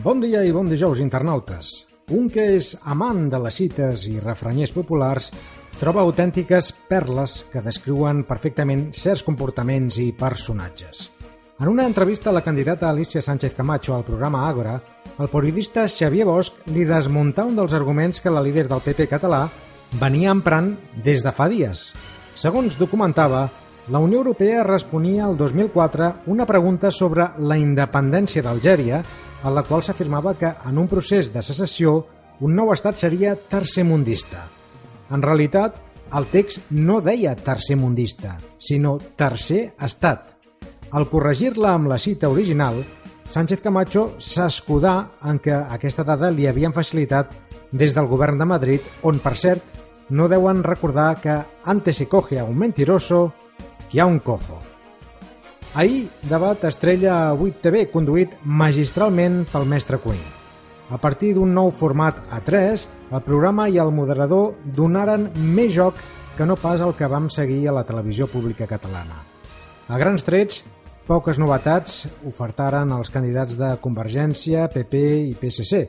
Bon dia i bon dijous, internautes. Un que és amant de les cites i refranyers populars troba autèntiques perles que descriuen perfectament certs comportaments i personatges. En una entrevista a la candidata Alicia Sánchez Camacho al programa Ágora, el periodista Xavier Bosch li desmuntà un dels arguments que la líder del PP català venia emprant des de fa dies. Segons documentava, la Unió Europea responia el 2004 una pregunta sobre la independència d'Algèria en la qual s'afirmava que en un procés de secessió un nou estat seria tercermundista. En realitat, el text no deia tercermundista, sinó tercer estat. Al corregir-la amb la cita original, Sánchez Camacho s'escudà en que aquesta dada li havien facilitat des del govern de Madrid, on, per cert, no deuen recordar que antes se coge a un mentiroso que a un cojo. Ahir, debat estrella a 8TV, conduït magistralment pel mestre Cuní. A partir d'un nou format a 3, el programa i el moderador donaren més joc que no pas el que vam seguir a la televisió pública catalana. A grans trets, poques novetats ofertaren els candidats de Convergència, PP i PSC.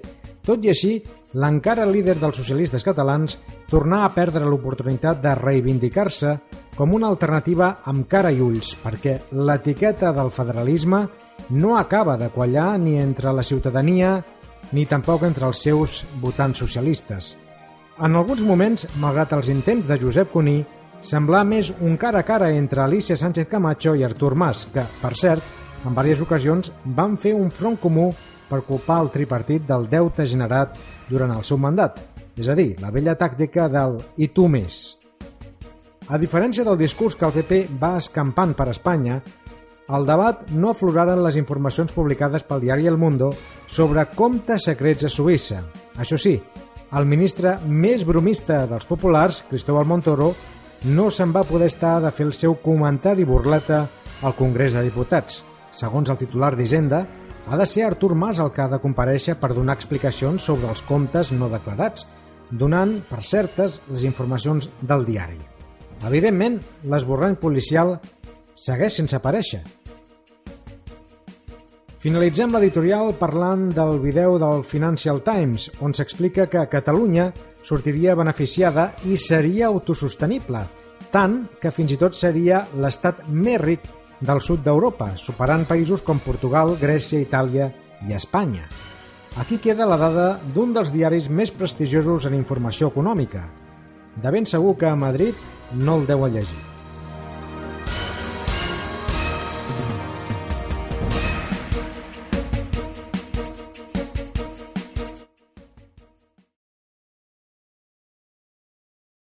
Tot i així, l'encara líder dels socialistes catalans tornà a perdre l'oportunitat de reivindicar-se com una alternativa amb cara i ulls, perquè l'etiqueta del federalisme no acaba de quallar ni entre la ciutadania ni tampoc entre els seus votants socialistes. En alguns moments, malgrat els intents de Josep Cuní, semblà més un cara a cara entre Alicia Sánchez Camacho i Artur Mas, que, per cert, en diverses ocasions van fer un front comú per culpar el tripartit del deute generat durant el seu mandat, és a dir, la vella tàctica del «i tu més». A diferència del discurs que el PP va escampant per Espanya, al debat no afloraren les informacions publicades pel diari El Mundo sobre comptes secrets a Suïssa. Això sí, el ministre més bromista dels populars, Cristóbal Montoro, no se'n va poder estar de fer el seu comentari burleta al Congrés de Diputats. Segons el titular d'Hisenda, ha de ser Artur Mas el que ha de compareixer per donar explicacions sobre els comptes no declarats, donant per certes les informacions del diari. Evidentment, l'esborrany policial segueix sense aparèixer. Finalitzem l'editorial parlant del vídeo del Financial Times, on s'explica que Catalunya sortiria beneficiada i seria autosostenible, tant que fins i tot seria l'estat més ric del sud d'Europa, superant països com Portugal, Grècia, Itàlia i Espanya. Aquí queda la dada d'un dels diaris més prestigiosos en informació econòmica. De ben segur que a Madrid no el deu llegir.